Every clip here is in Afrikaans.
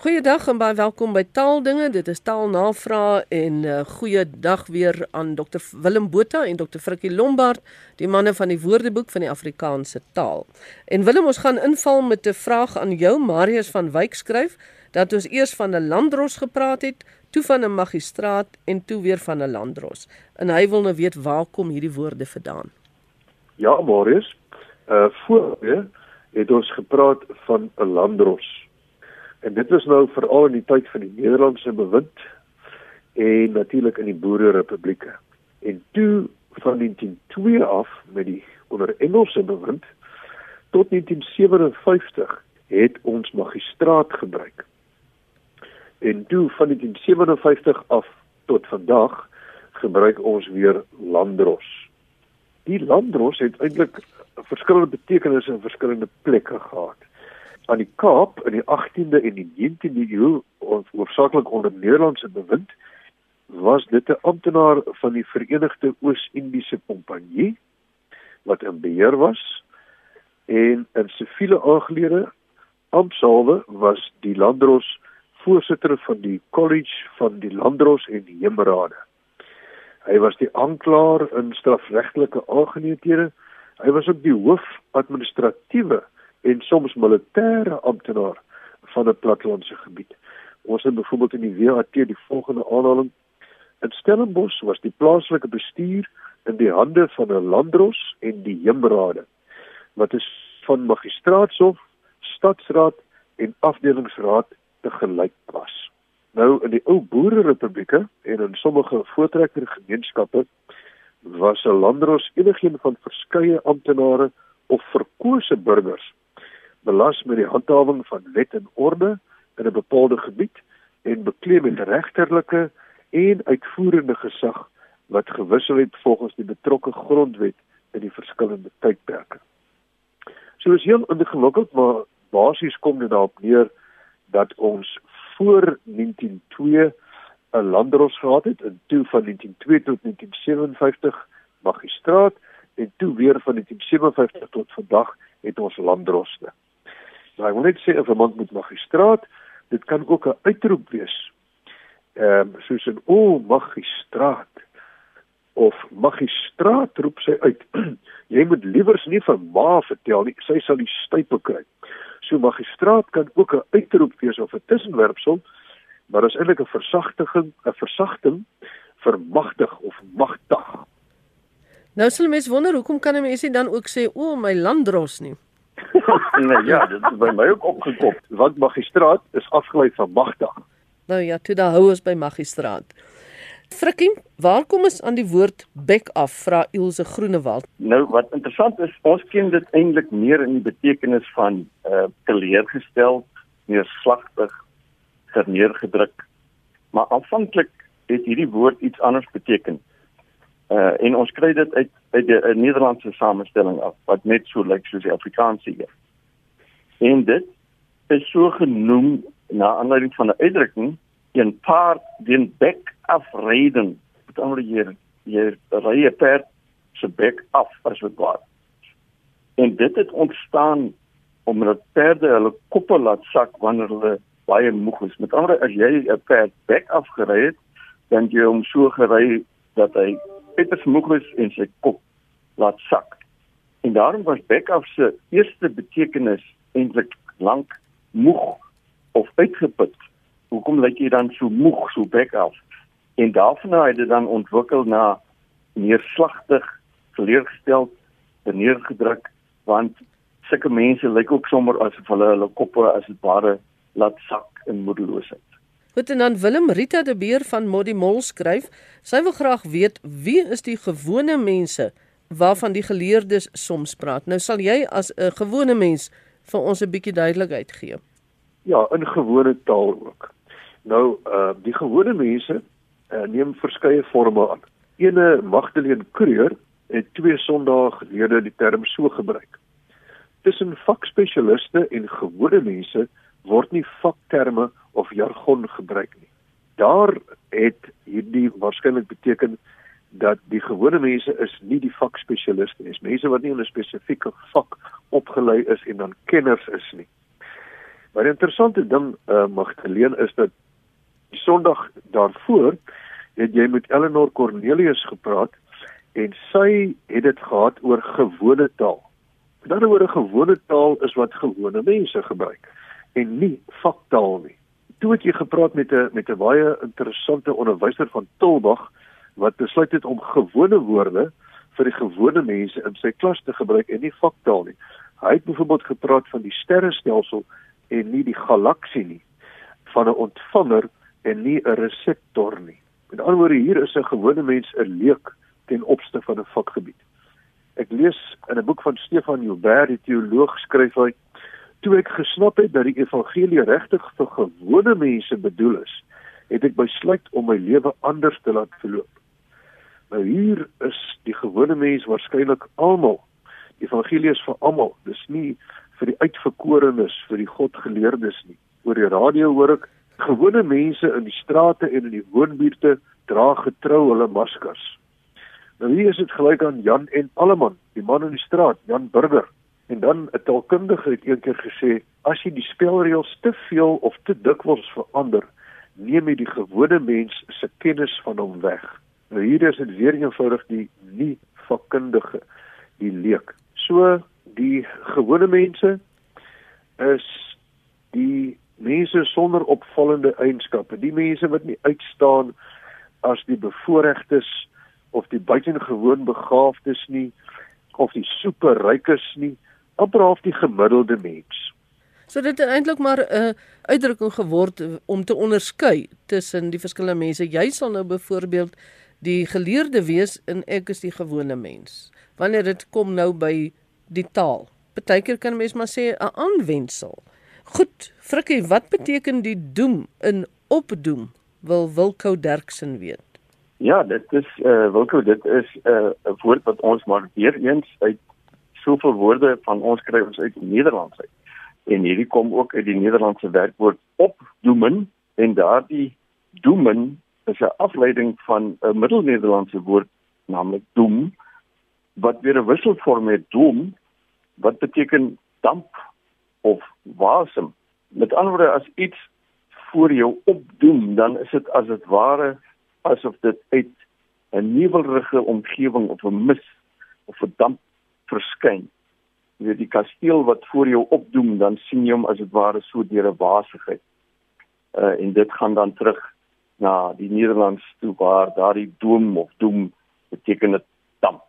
Goeiedag en baie welkom by Taaldinge. Dit is Taalnavraag en uh, goeiedag weer aan Dr Willem Botha en Dr Frikkie Lombard, die manne van die Woordeboek van die Afrikaanse taal. En Willem, ons gaan inval met 'n vraag aan jou. Marius van Wyk skryf dat ons eers van 'n landros gepraat het, toe van 'n magistraat en toe weer van 'n landros. En hy wil nou weet waar kom hierdie woorde vandaan? Ja, Marius. Uh voor het ons gepraat van 'n landros. En dit was nou veral in die tyd van die Nederlandse bewind en natuurlik in die Boererepublieke. En toe van 1902 af met die onder Engelse bewind tot 1957 het ons magistraat gebruik. En toe van 1957 af tot vandag gebruik ons weer landros. Die landros het eintlik verskillende betekenisse in verskillende plekke gehad aan die Kaap in die 18de en die 19de eeu oorsaaklik onder Nederlandse bewind was dit 'n amptenaar van die Verenigde Oos-Indiese Kompanjie wat in beheer was en in siviele aangelede amptsalwe was die landros voorsitter van die college van die landros en die hemerade. Hy was die aanklaer in strafregtelike aangeleenthede. Hy was ook die hoof administratiewe en soms militêre amptenaar van 'n plattelandse gebied. Ons het byvoorbeeld in die WAT die volgende aanhaling: In Stellenbosch was die plaaslike bestuur in die hande van 'n landros en die heemrade wat is van magistraatshof, stadsraad en afdelingsraad te gelyk was. Nou in die ou boererepublieke en in sommige voortrekker gemeenskappe was 'n landros enigiemand van verskeie amptenare of verkose burgers belas met die handhawing van wet en orde in 'n bepaalde gebied en bekleem met regterlike en uitvoerende gesag wat gewissel het volgens die betrokke grondwet in die verskillende tydperke. So is heel ingewikkeld maar basies kom dit daarop neer dat ons voor 1902 'n landros gehad het en toe van 1902 tot 1957 magistraat en toe weer van 1957 tot vandag het ons landroste. Nou ek wil net sê 'n verband met magistraat, dit kan ook 'n uitroep wees. Ehm um, soos 'n o magistraat of magistraat roep sy uit. Jy moet liewers nie vir ma vertel nie, sy sal die stype kry. So magistraat kan ook 'n uitroep wees of 'n tussenwerpsel, maar is eintlik 'n versagtiging, 'n versagting vir magtig of magtig. Nou sal mense wonder hoekom kan 'n mens dan ook sê o my landdros nie? nee, ja, dit is by my ook opgekop. Want magistraat is afgelei van magdag. Nou ja, toe daar hou ons by magistraat. Frikkie, waar kom ons aan die woord bek af? Vra Ilse Groenewald. Nou wat interessant is, ons ken dit eintlik meer in die betekenis van uh teleurgestel, neerslagtig, verneergedruk. Maar aanvanklik het hierdie woord iets anders beteken. Uh en ons kry dit uit uit uh, Nederlandse samestelling af wat net so lyk soos die Afrikaanse hier. En dit is so genoem na aanleiding van 'n uitdrukking in part den bek afreden. Met ander woorde jy ry 'n perd se bek af as wat word. En dit het ontstaan omdat perde hulle koppe laat sak wanneer hulle baie moeg is. Met ander as jy 'n perd bek afgery het, dan jy hom so gery dat hy Peter Smogus en sy kop laat sak. En daarom was Beckhoff se eerste betekenis eintlik lank moeg of uitgeput. Hoekom lyk jy dan so moeg so Beckhoff? En daarvan het dit dan ontwikkel na neerslagtig, teleurgestel, beneergedruk want sulke mense lyk ook sommer asof hulle hulle koppe as dit ware laat sak in moedeloosheid. Goed en dan Willem Rita de Beer van Modimol skryf, sy wil graag weet wie is die gewone mense waarvan die geleerdes soms praat. Nou sal jy as 'n gewone mens vir ons 'n bietjie duidelikheid gee. Ja, in gewone taal ook. Nou, uh die gewone mense uh, neem verskeie forme aan. Ene Magdalene Kreur het twee Sondae gelede die term so gebruik. Tussen vakspesialiste en gewone mense word nie vakterme of jargon gebruik nie. Daar het hierdie waarskynlik beteken dat die gewone mense is nie die vakspesialiste nie. Dis mense wat nie in 'n spesifieke vak opgelei is en dan kenners is nie. Maar die interessante ding uh, Magdalene is dat die Sondag daarvoor het jy met Eleanor Cornelius gepraat en sy het dit gehad oor gewone taal. Met ander woorde gewone taal is wat gewone mense gebruik en nie faktaal nie. Toe het jy gepraat met 'n met 'n baie interessante onderwyser van Tilbag wat besluit het om gewone woorde vir die gewone mense in sy klas te gebruik en nie faktaal nie. Hy het byvoorbeeld gepraat van die sterrestelsel en nie die galaksie nie, van 'n ontvanger en nie 'n reseptor nie. Met ander woorde hier is 'n gewone mens 'n leek ten opsigte van 'n vakgebied. Ek lees in 'n boek van Stefan Joubert, die teoloog, skryf hy: "Toe ek gesnap het dat die evangelie regtig vir gewone mense bedoel is, het ek besluit om my lewe anders te laat verloop." Nou hier is die gewone mens waarskynlik almal. Die evangelie is vir almal. Dis nie vir die uitverkorenes, vir die godgeleerdes nie. Oor die radio hoor ek gewone mense in die strate en in die woonbuurte dra getrou hulle maskers. Nou hier is dit gelyk aan Jan en Alleman, die man in die straat, Jan Burger. En dan 'n taalkundige het eendag gesê, as jy die spelreëls te veel of te dikwels verander, neem jy die gewone mens se kennis van hom weg. Nou hier is dit weer eenvoudig die nie vakkundige, die leek. So die gewone mense is die mense sonder opvallende eienskappe, die mense wat nie uitstaan as die bevoorregtes of die buitengewoon begaafdes nie of die superrykes nie, amper half die gemiddelde mens. So dit het eintlik maar 'n uh, uitdrukking geword om te onderskei tussen die verskillende mense. Jy sal nou byvoorbeeld die geleerde wees en ek is die gewone mens. Wanneer dit kom nou by die taal. Partykeer kan mens maar sê 'n aanwendsel. Goed, Frikkie, wat beteken die doem in opdoem? Wil Wilko Derksen weet. Ja, dit is eh uh, Wilko, dit is 'n uh, 'n woord wat ons maar weer eens uit soveel woorde van ons kry ons uit Nederlands uit. En hierdie kom ook uit die Nederlandse werkwoord opdoemen en daardie doemen is 'n afleiding van 'n Middelnederlandse woord naamlik doem wat weer 'n wisselvorm het doem wat beteken damp of wasem. Met ander woorde as iets voor jou opdoem, dan is dit as dit ware asof dit uit 'n nuwelerige omgewing of 'n mis of 'n damp verskyn. Jy weet die kasteel wat voor jou opdoem, dan sien jy hom as dit ware so deur 'n wasigheid. Uh en dit gaan dan terug na die Nederlands toe waar daardie doom of doem beteken dit damp,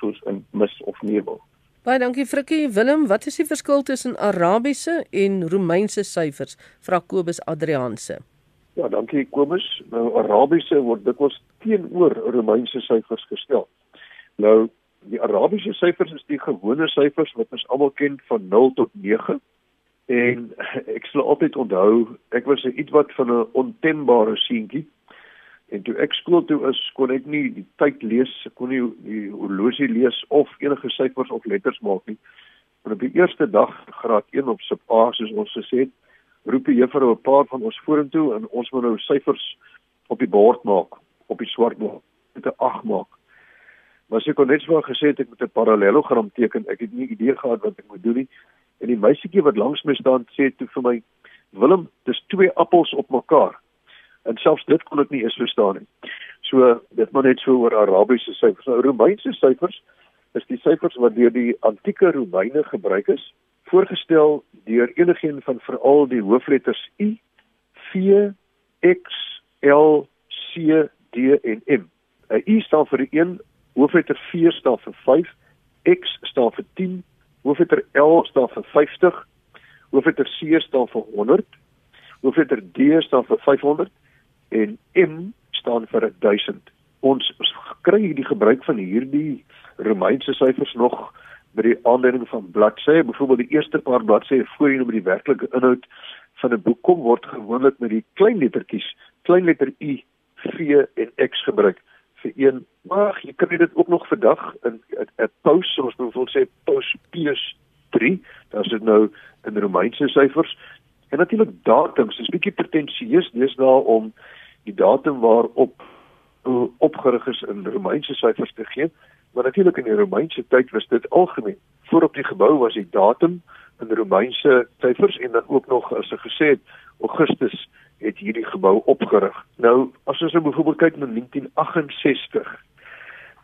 soos 'n mis of nevel. Baie dankie Frikkie. Willem, wat is die verskil tussen Arabiese en Romeinse syfers? Vra Kobus Adrianse. Ja, dankie Kobus. Nou Arabiese word dikwels teenoor Romeinse syfers gestel. Nou die Arabiese syfers is die gewone syfers wat ons almal ken van 0 tot 9. En ek sal altyd onthou, ek was 'n ietwat van 'n ontembare seentjie. En toe ek skool toe is, kon ek nie die tyd lees, kon nie die horlosie lees of enige syfers of letters maak nie. Maar op die eerste dag graad 1 op sub A soos ons gesê het, roep die juffrou 'n paar van ons vorentoe en ons moet nou syfers op die bord maak, op die swart bord, met 'n 8 maak. Maar sy kon net so gesê het ek moet 'n parallelogram teken. Ek het nie idee gehad wat ek moet doen nie. En die meisietjie wat langs my staan sê toe vir my: "Willem, dis twee appels op mekaar." en selfs dit kon ek nie eens verstaan nie. So dit maar net so oor Arabiese syfers. Nou Romeinse syfers is die syfers wat deur die antieke Romeine gebruik is, voorgestel deur enigiemand van veral die hoofletters U, V, X, L, C, D en M. 'n U staan vir 1, hoofletter V staan vir 5, X staan vir 10, hoofletter L staan vir 50, hoofletter C staan vir 100, hoofletter D staan vir 500 en M staan vir 1000. Ons kry hierdie gebruik van hierdie Romeinse syfers nog by die aanduiding van bladsye, byvoorbeeld die eerste paar bladsye voorheen met die werklike inhoud van 'n boek kom word gewoonlik met die klein lettertjies, klein letter U, V en X gebruik vir een. Maar jy kry dit ook nog vandag in 'n pos, ons byvoorbeeld sê pos Pius 3, dan is dit nou in Romeinse syfers. En natuurlik datums, is bietjie pretensieus deesdae om die datum waarop opgerig is in Romeinse syfers te gee, maar natuurlik in die Romeinse tyd was dit algemeen. Voorop die gebou was die datum in Romeinse syfers en dan ook nog as ek gesê het Augustus het hierdie gebou opgerig. Nou as ons nou byvoorbeeld kyk na 1968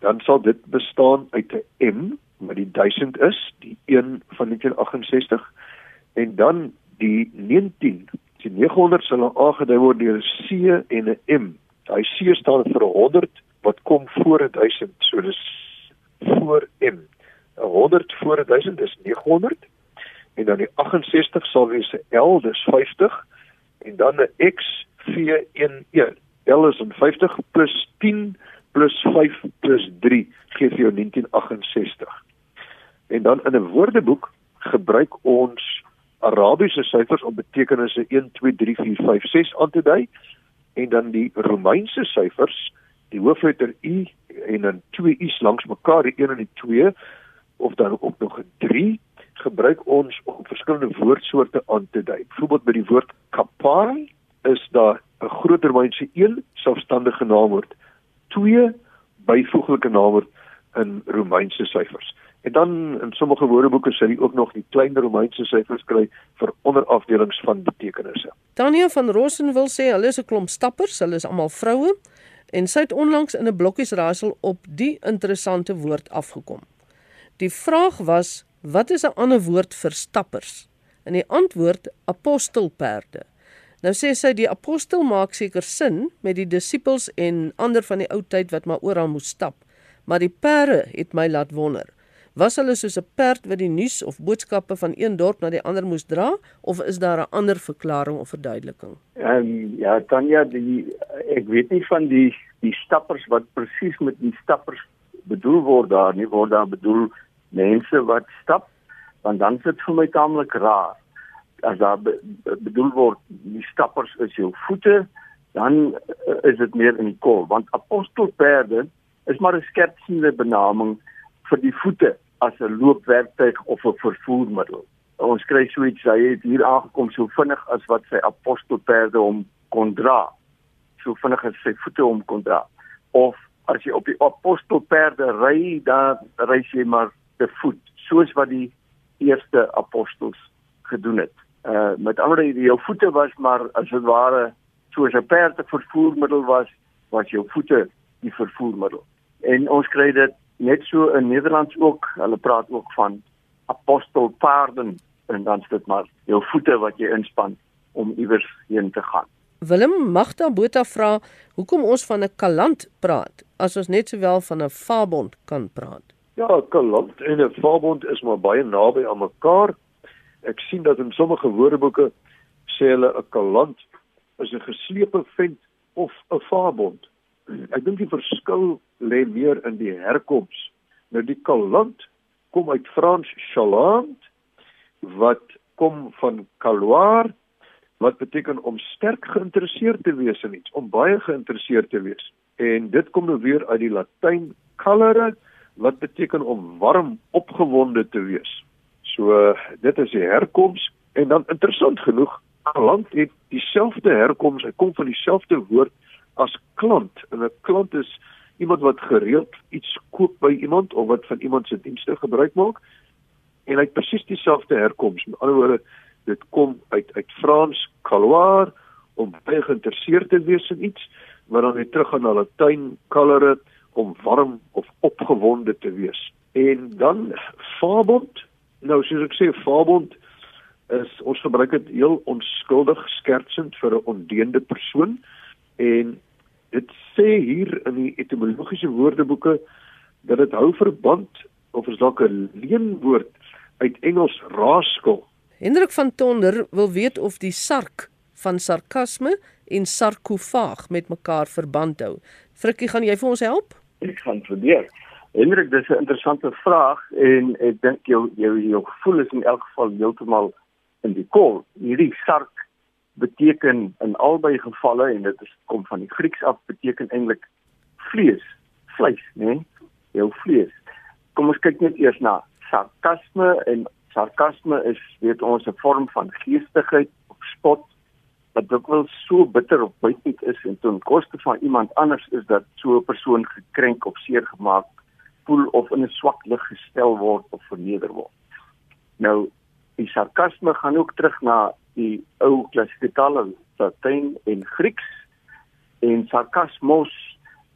dan sal dit bestaan uit 'n M wat die 1000 is, die 1 van 1968 en dan die 19 die 900 sal aangedui word deur 'n C en 'n M. Daai C staan vir 100 wat kom voor 1000. So dis voor M. 100 voor 1000 is 900 en dan die 68 sal wees 'n L, dis 50 en dan 'n X V1E. L is 50 plus 10 plus 5 plus 3 gee vir jou 1968. En dan in 'n woordeboek gebruik ons Arabiese syfers om betekenisse 1 2 3 4 5 6 aan te dui en dan die Romeinse syfers, die hoofletter U en dan twee U's langs mekaar, die 1 en die 2 of dan ook nog 'n 3 gebruik ons om verskillende woordsoorte aan te dui. Byvoorbeeld by die woord kapai is daar 'n groter Romeinse 1 selfstandige naamwoord, twee byvoeglike naamwoord in Romeinse syfers. En dan in sommige woordeboeke sal jy ook nog die kleiner Romeinse syfers kry vir onderafdelings van betekenisse. Tanya van Rossen wil sê hulle is 'n klomp stappers, hulle is almal vroue en sy het onlangs in 'n blokkiesraaisel op die interessante woord afgekom. Die vraag was: "Wat is 'n ander woord vir stappers?" En die antwoord: apostelperde. Nou sê sy die apostel maak seker sin met die disippels en ander van die ou tyd wat maar oral moes stap, maar die perde het my laat wonder. Was hulle soos 'n perd wat die nuus of boodskappe van een dorp na die ander moes dra of is daar 'n ander verklaring of verduideliking? Ehm um, ja, Tanya, die ek weet nie van die die stappers wat presies met die stappers bedoel word daar nie, word daar bedoel mense wat stap, want dan sit vir my taamlik raar. As daar be, bedoel word die stappers is jou voete, dan uh, is dit meer in die kol, want apostelperde is maar 'n skertsende benaming vir die voete as 'n loopwerktuig of 'n vervoermiddel. Ons kry so iets, hy het hier aangekom so vinnig as wat sy apostelperde hom kon dra. So vinnig as sy voete hom kon dra. Of as jy op die apostelperde ry, dan ry jy maar te voet, soos wat die eerste apostels gedoen het. Uh met ander woorde, jou voete was maar as dit ware soos 'n perd 'n vervoermiddel was, was jou voete die vervoermiddel. En ons kry dit net so in Nederlands ook, hulle praat ook van apostelpaarden en dan is dit maar jou voete wat jy inspann om iewers heen te gaan. Willem Magda Botha vra hoekom ons van 'n kaland praat as ons net sowel van 'n fabond kan praat. Ja, kaland en 'n fabond is maar baie naby aan mekaar. Ek sien dat in sommige woordeboeke sê hulle 'n kaland is 'n geslepe vent of 'n fabond. Ek dink die verskil lê meer in die herkoms. Nou die kalant kom uit Frans chaland wat kom van caloir wat beteken om sterk geïnteresseerd te wees in iets, om baie geïnteresseerd te wees. En dit kom nou weer uit die Latyn calere wat beteken om warm opgewonde te wees. So dit is die herkoms en dan interessant genoeg, kalant het dieselfde herkoms, hy kom van dieselfde woord as klant. En 'n klant is iemand wat gereeld iets koop by iemand of wat van iemand se dienste gebruik maak. En hy het presies dieselfde herkoms. Met ander woorde, dit kom uit uit Frans caloir om baie geïnteresseerd te wees in iets, maar dan weer terug aan na Latyn calere om warm of opgewonde te wees. En dan fabond. Nou soos ek sê, fabond is ons gebruik dit heel onskuldig skertsend vir 'n ondeende persoon en dit sê hier in die etimologiese woordeboeke dat dit hou verband of is dalk 'n leenwoord uit Engels rascal. Hendrik van Tonder wil weet of die sark van sarkasme en sarkofaag met mekaar verband hou. Frikkie, gaan jy vir ons help? Ek gaan probeer. Hendrik, dis 'n interessante vraag en ek dink jou jou jou gevoel is in elk geval heeltemal in die kol. Hierdie sark beteken in albei gevalle en dit is kom van die Grieks af beteken eintlik vlees, vleis, né? Nee? Jou vlees. Kom ons kyk net eers na sarkasme en sarkasme is weet ons 'n vorm van geestigheid of spot wat dikwels so bitter of buitend is en ten koste van iemand anders is dat so 'n persoon gekrenk of seer gemaak voel of in 'n swak lig gestel word of verneder word. Nou die sarkasme gaan ook terug na die ou klassieke tale Latyn en Grieks en sarkasmos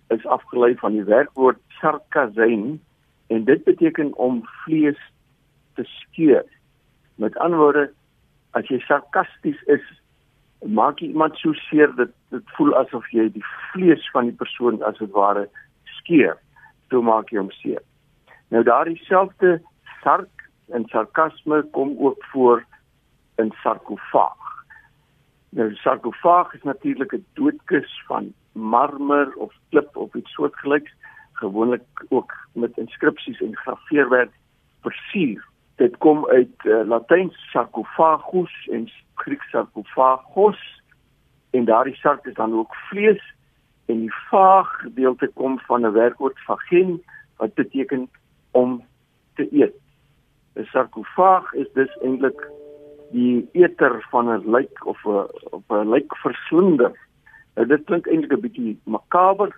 is afgelei van die werkwoord sarkazein en dit beteken om vlees te skeur. Met ander woorde, as jy sarkasties is, maak jy iemand so seer dat dit voel asof jy die vlees van die persoon as dit ware skeur. Toe maak jy hom seer. Nou daardie selfde sark en sarkasme kom ook voor in sarkofaag. Nou sarkofaag is natuurlik 'n doodkus van marmer of klip of iets soortgelyks, gewoonlik ook met inskripsies en grafeerwerk versier. Dit kom uit uh, Latyns sarcophagus en Grieks sarcophagos en daardie sark is dan ook vlees en die vaag gedeelte kom van 'n werkwoord vagen wat beteken om te eet. 'n Sarkofaag is dus eintlik die eter van 'n lijk of 'n op 'n lijkverslinder. Nou dit klink eintlik 'n bietjie makaber,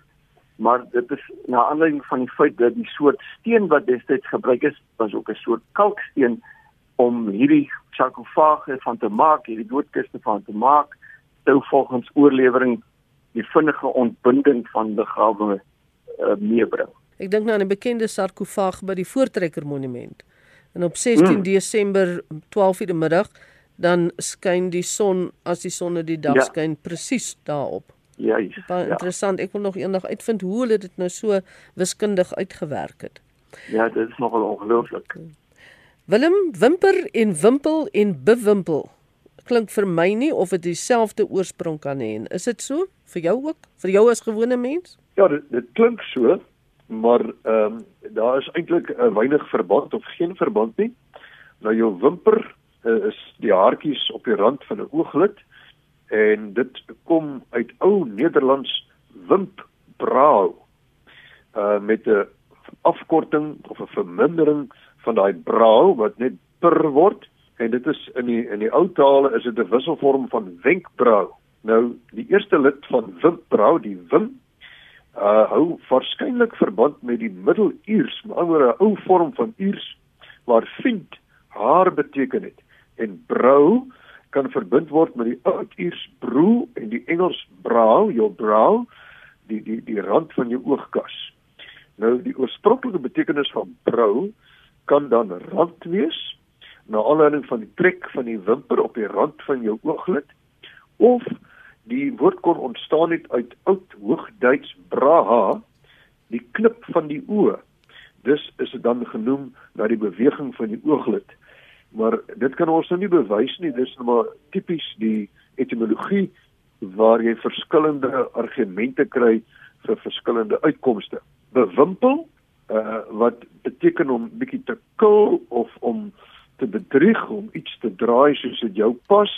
maar dit is na aanleiding van die feit dat die soort steen wat destyds gebruik is, was ook 'n soort kalksteen om hierdie sarkofage van te maak, hierdie doodkiste van te maak, sou volgens oorlewering die vinnige ontbinding van liggawe uh, meebring. Ek dink nou aan 'n bekende sarkofaag by die Voortrekker Monument. En op 16 hmm. Desember 12:00 die middag dan skyn die son as die son in die dag ja. skyn presies daarop. Ja, is, baie ja. interessant. Ek wil nog eendag uitvind hoe hulle dit nou so wiskundig uitgewerk het. Ja, dit is nogal ongelooflik. Willem Wimper en Wimpel en Bewimpel klink vir my nie of dit dieselfde oorsprong kan hê. Is dit so vir jou ook? Vir jou as gewone mens? Ja, dit, dit klink so maar ehm um, daar is eintlik 'n uh, weinig verband of geen verband nie. Nou jou wimper uh, is die haartjies op die rand van 'n ooglid en dit kom uit ou Nederlands wimpbrau uh met 'n afkorting of 'n vermindering van daai brau wat net per word en dit is in die in die ou tale is dit 'n wisselvorm van wenkbrau. Nou die eerste lid van wimpbrau, die wimp uh hou waarskynlik verband met die Middel-Iers, maar oor 'n ou vorm van Iers waar vind haar beteken het en brou kan verbind word met die Oud-Iers broe en die Engels brow, your brow, die die die rand van jou oogkas. Nou die oorspronklike betekenis van brou kan dan rand wees na aanleiding van die trek van die wimper op die rand van jou ooglid of Die woord kon ontstaan het uit oud Hoogduits braha, die knip van die oë. Dus is dit dan genoem na die beweging van die ooglid. Maar dit kan ons nou nie bewys nie, dis nou maar tipies die etimologie waar jy verskillende argumente kry vir verskillende uitkomste. Bewimpel uh wat beteken om bietjie te kil of om te bedrieg om iets te draai soos dit jou pas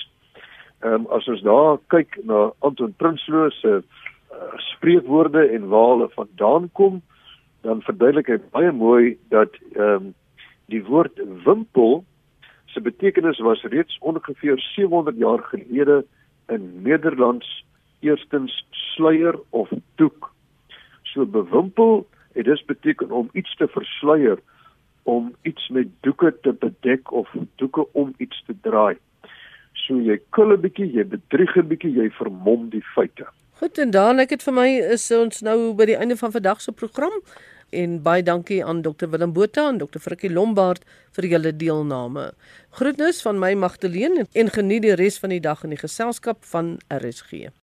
Ehm um, as ons daar kyk na Anton Prinsloo se uh, spreekwoorde en waar hulle vandaan kom, dan verduidelik hy baie mooi dat ehm um, die woord wimpel se betekenis was reeds ongeveer 700 jaar gelede in Nederlands eerstens sluier of doek. So bewimpel het dus beteken om iets te versluier, om iets met doeke te bedek of doeke om iets te draai. So jy kul 'n bietjie, jy bedrieg 'n bietjie, jy vermom die feite. Goed en dan ek het vir my is ons nou by die einde van vandag se program en baie dankie aan Dr Willem Botha en Dr Frikkie Lombard vir julle deelname. Groetnis van my Magdalene en geniet die res van die dag in die geselskap van RSG.